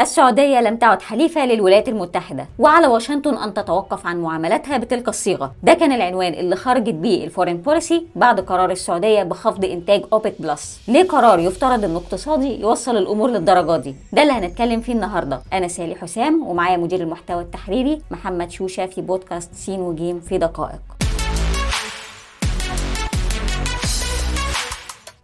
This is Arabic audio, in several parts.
السعودية لم تعد حليفة للولايات المتحدة وعلى واشنطن أن تتوقف عن معاملاتها بتلك الصيغة. ده كان العنوان اللي خرجت بيه الفورين بوليسي بعد قرار السعودية بخفض إنتاج أوبك بلس. ليه قرار يفترض إنه اقتصادي يوصل الأمور للدرجة دي؟ ده اللي هنتكلم فيه النهاردة. أنا سالي حسام ومعايا مدير المحتوى التحريري محمد شوشة في بودكاست سين وجيم في دقائق.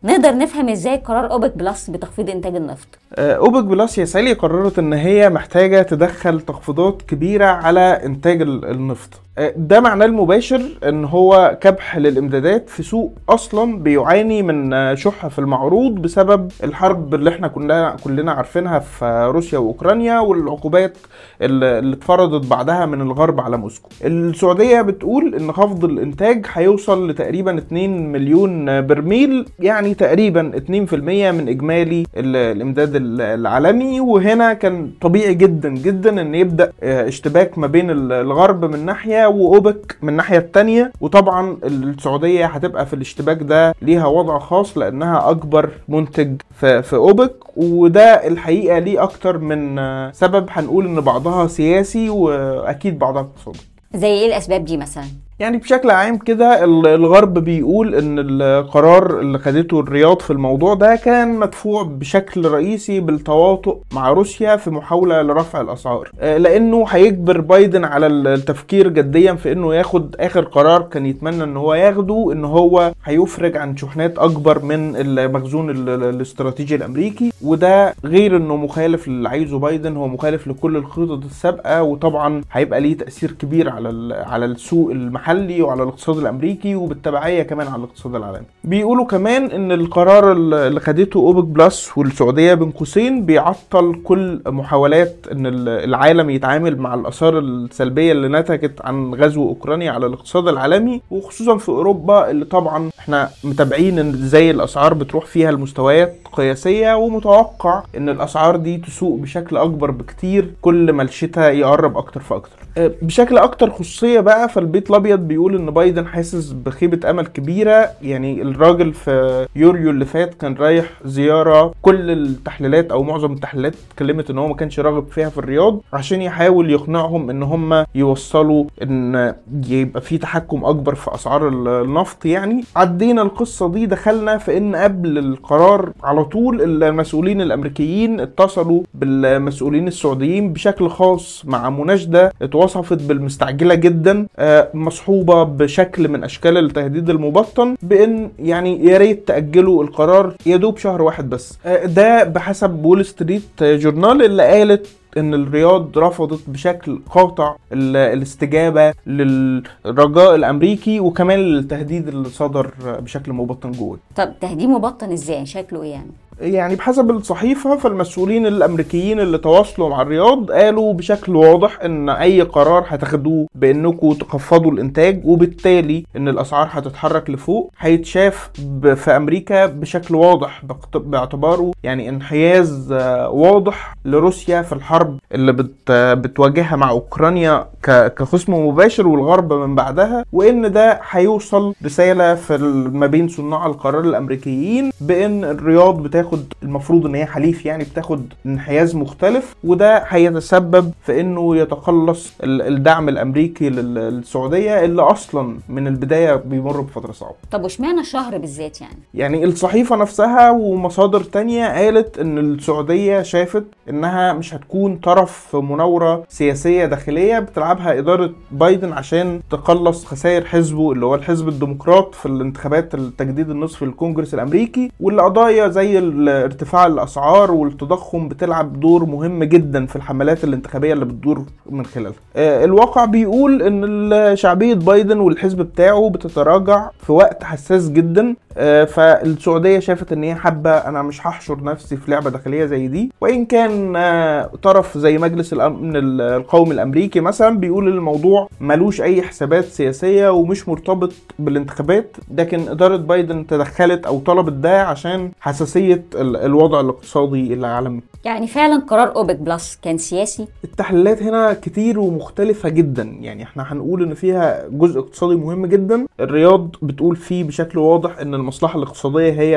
نقدر نفهم إزاي قرار أوبك بلس بتخفيض إنتاج النفط. أوبك بلس يا سالي قررت إن هي محتاجة تدخل تخفيضات كبيرة على إنتاج ال- النفط. آه، ده معناه المباشر إن هو كبح للإمدادات في سوق أصلا بيعاني من آه، شح في المعروض بسبب الحرب اللي إحنا كلنا كلنا عارفينها في روسيا وأوكرانيا والعقوبات اللي اتفرضت بعدها من الغرب على موسكو. السعودية بتقول إن خفض الإنتاج هيوصل لتقريبا 2 مليون برميل يعني تقريبا 2% من إجمالي ال- الإمداد ال- العالمي. وهنا كان طبيعي جدا جدا إن يبدأ آه، اشتباك ما بين ال- الغرب من ناحية وأوبك من الناحية الثانية وطبعا السعودية هتبقى في الاشتباك ده ليها وضع خاص لأنها أكبر منتج في, في أوبك. وده الحقيقة ليه أكتر من سبب. هنقول إن بعضها سياسي وأكيد بعضها اقتصادي. زي إيه الأسباب دي مثلا؟ يعني بشكل عام كده ال- الغرب بيقول إن القرار اللي خدته الرياض في الموضوع ده كان مدفوع بشكل رئيسي بالتواطؤ مع روسيا في محاولة لرفع الأسعار. آه، لأنه هيجبر بايدن على ال- التفكير جديا في إنه ياخد آخر قرار كان يتمنى إن هو ياخده إن هو هيفرج عن شحنات أكبر من المخزون ال- ال- الاستراتيجي الأمريكي. وده غير إنه مخالف للي عايزه بايدن هو مخالف لكل الخطط السابقة وطبعا هيبقى ليه تأثير كبير على على السوق المحلي وعلى الاقتصاد الأمريكي وبالتبعية كمان على الاقتصاد العالمي. بيقولوا كمان إن القرار ال- اللي خدته أوبك بلس والسعودية بين قوسين بيعطل كل محاولات إن ال- العالم يتعامل مع الآثار السلبية اللي نتجت عن غزو أوكرانيا على الاقتصاد العالمي وخصوصا في أوروبا اللي طبعا إحنا متابعين إن إزاي الأسعار بتروح فيها لمستويات قياسية ومتوقع إن الأسعار دي تسوق بشكل أكبر بكتير كل ما الشتاء يقرب أكتر فأكتر. بشكل أكتر خصوصية بقى فالبيت الأبيض بيقول إن بايدن حاسس بخيبة أمل كبيرة. يعني الراجل في يوريو اللي فات كان رايح زيارة كل التحليلات أو معظم التحليلات اتكلمت إن هو ما كانش راغب فيها في الرياض عشان يحاول يقنعهم إن هم يوصلوا إن يبقى في تحكم أكبر في أسعار ال- النفط. يعني عدينا القصة دي دخلنا في إن قبل القرار على طول المسؤولين الأمريكيين اتصلوا بالمسؤولين السعوديين بشكل خاص مع مناشده اتوصفت بالمستعجلة جدا آه، مصحوبة بشكل من أشكال التهديد المبطن بإن يعني يا ريت تأجلوا القرار يا دوب شهر واحد بس. آه، ده بحسب وول ستريت جورنال اللي قالت إن الرياض رفضت بشكل قاطع ال- الاستجابة للرجاء الأمريكي وكمان للتهديد اللي صدر بشكل مبطن جوه. طب تهديد مبطن إزاي؟ شكله إيه يعني؟ يعني بحسب الصحيفة فالمسؤولين الأمريكيين اللي تواصلوا مع الرياض قالوا بشكل واضح إن أي قرار هتاخدوه بإنكم تخفضوا الإنتاج وبالتالي إن الأسعار هتتحرك لفوق هيتشاف في أمريكا بشكل واضح باعتباره يعني انحياز آه، واضح لروسيا في الحرب اللي بت بتواجهها مع أوكرانيا كخصم مباشر والغرب من بعدها وإن ده هيوصل رسالة في ما بين صناع القرار الأمريكيين بإن الرياض بتاخد المفروض إن هي حليف يعني بتاخد انحياز مختلف وده هيتسبب في إنه يتقلص ال- الدعم الأمريكي لل- للسعودية اللي أصلا من البداية بيمر بفترة صعبة. طب واشمعنى الشهر بالذات يعني؟ يعني الصحيفة نفسها ومصادر تانية قالت إن السعودية شافت إنها مش هتكون طرف في مناورة سياسية داخلية بتلعبها إدارة بايدن عشان تقلص خسائر حزبه اللي هو الحزب الديمقراط في الانتخابات التجديد النصفي للكونجرس الأمريكي واللي قضايا زي ارتفاع الأسعار والتضخم بتلعب دور مهم جدا في الحملات الانتخابية اللي بتدور من خلالها. آه، الواقع بيقول إن شعبية بايدن والحزب بتاعه بتتراجع في وقت حساس جدا. آه، فالسعودية شافت إن هي حابة أنا مش هحشر نفسي في لعبة داخلية زي دي. وإن كان آه، طرف زي مجلس الامن ال- القومي الأمريكي مثلا بيقول الموضوع ملوش أي حسابات سياسية ومش مرتبط بالانتخابات لكن إدارة بايدن تدخلت أو طلبت ده عشان حساسية الوضع الاقتصادي العالمي يعني فعلا قرار أوبك بلس كان سياسي. التحليلات هنا كتير ومختلفة جدا. يعني إحنا هنقول إن فيها جزء اقتصادي مهم جدا. الرياض بتقول فيه بشكل واضح إن المصلحة الاقتصادية هي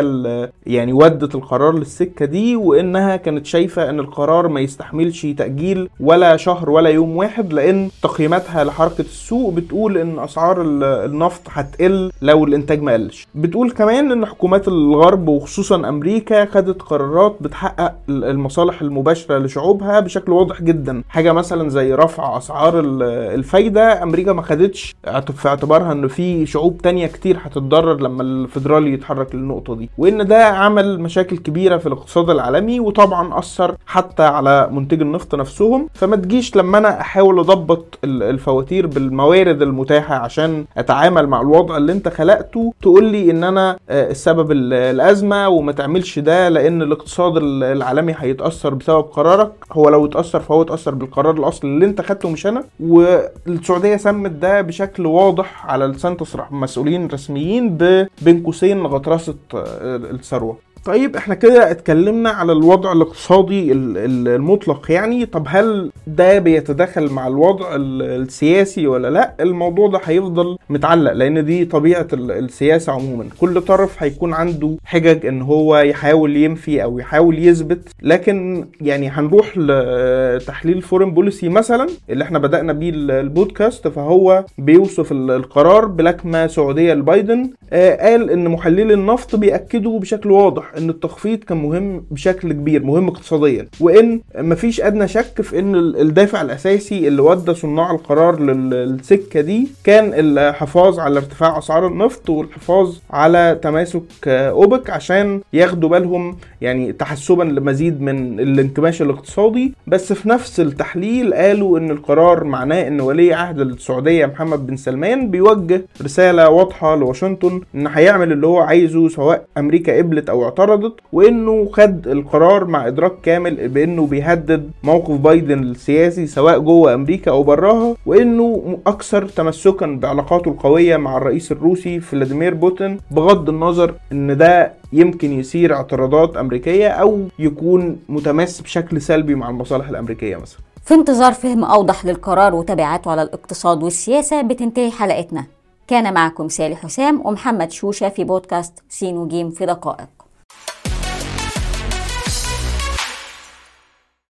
يعني ودت القرار للسكة دي وإنها كانت شايفة إن القرار ما يستحملش تأجيل ولا شهر ولا يوم واحد لأن تقييماتها لحركة السوق بتقول إن أسعار ال- النفط هتقل لو الإنتاج ما قلش. بتقول كمان إن حكومات الغرب وخصوصا أمريكا خدت قرارات بتحقق ال- المصالح المباشرة لشعوبها بشكل واضح جدا. حاجة مثلا زي رفع أسعار ال- الفايدة أمريكا ما خدتش في اعتبارها ان في شعوب تانية كتير هتتضرر لما الفيدرالي يتحرك للنقطة دي. وإن ده عمل مشاكل كبيرة في الاقتصاد العالمي وطبعا أثر حتى على منتج النفط نفسهم. فما تجيش لما أنا أحاول أضبط ال- الفواتير بالموارد المتاحة عشان أتعامل مع الوضع اللي أنت خلقته تقول لي إن أنا آه، السبب ال- الأزمة وما تعملش ده لأن الاقتصاد ال- العالمي هيتأثر بسبب قرارك. هو لو اتأثر فهو اتأثر بالقرار الأصلي اللي انت خدته مش أنا. والسعودية سمت ده بشكل واضح على لسان تصريح مسؤولين رسميين بين قوسين غطرسه الثروة. طيب إحنا كده اتكلمنا على الوضع الاقتصادي ال- ال- المطلق يعني. طب هل ده بيتداخل مع الوضع ال- السياسي ولا لأ؟ الموضوع ده هيفضل متعلق لأن دي طبيعة ال- السياسة عموما. كل طرف هيكون عنده حجج إن هو يحاول ينفي أو يحاول يثبت. لكن يعني هنروح لتحليل فورين بوليسي مثلا اللي إحنا بدأنا بيه ال- البودكاست. فهو بيوصف ال- القرار بلكمة سعودية لبايدن. آه، قال إن محللي النفط بيأكدوا بشكل واضح إن التخفيض كان مهم بشكل كبير مهم اقتصاديا. وإن مفيش أدنى شك في إن ال- الدافع الأساسي اللي ودى صناع القرار لل- للسكة دي كان الحفاظ على ارتفاع أسعار النفط والحفاظ على تماسك آه، أوبك عشان ياخدوا بالهم يعني تحسبا لمزيد من الانكماش الاقتصادي. بس في نفس التحليل قالوا إن القرار معناه إن ولي عهد السعودية محمد بن سلمان بيوجه رسالة واضحة لواشنطن إن هيعمل اللي هو عايزه سواء أمريكا قبلت أو اعترضت وإنه خد القرار مع إدراك كامل بإنه بيهدد موقف بايدن السياسي سواء جوه أمريكا أو براها وإنه أكثر تمسكا بعلاقاته القوية مع الرئيس الروسي فلاديمير بوتين بغض النظر إن ده يمكن يثير اعتراضات أمريكية أو يكون متماس بشكل سلبي مع المصالح الأمريكية مثلا. في انتظار فهم أوضح للقرار وتبعاته على الاقتصاد والسياسة بتنتهي حلقتنا. كان معكم سالي حسام ومحمد شوشة في بودكاست سين وجيم في دقائق.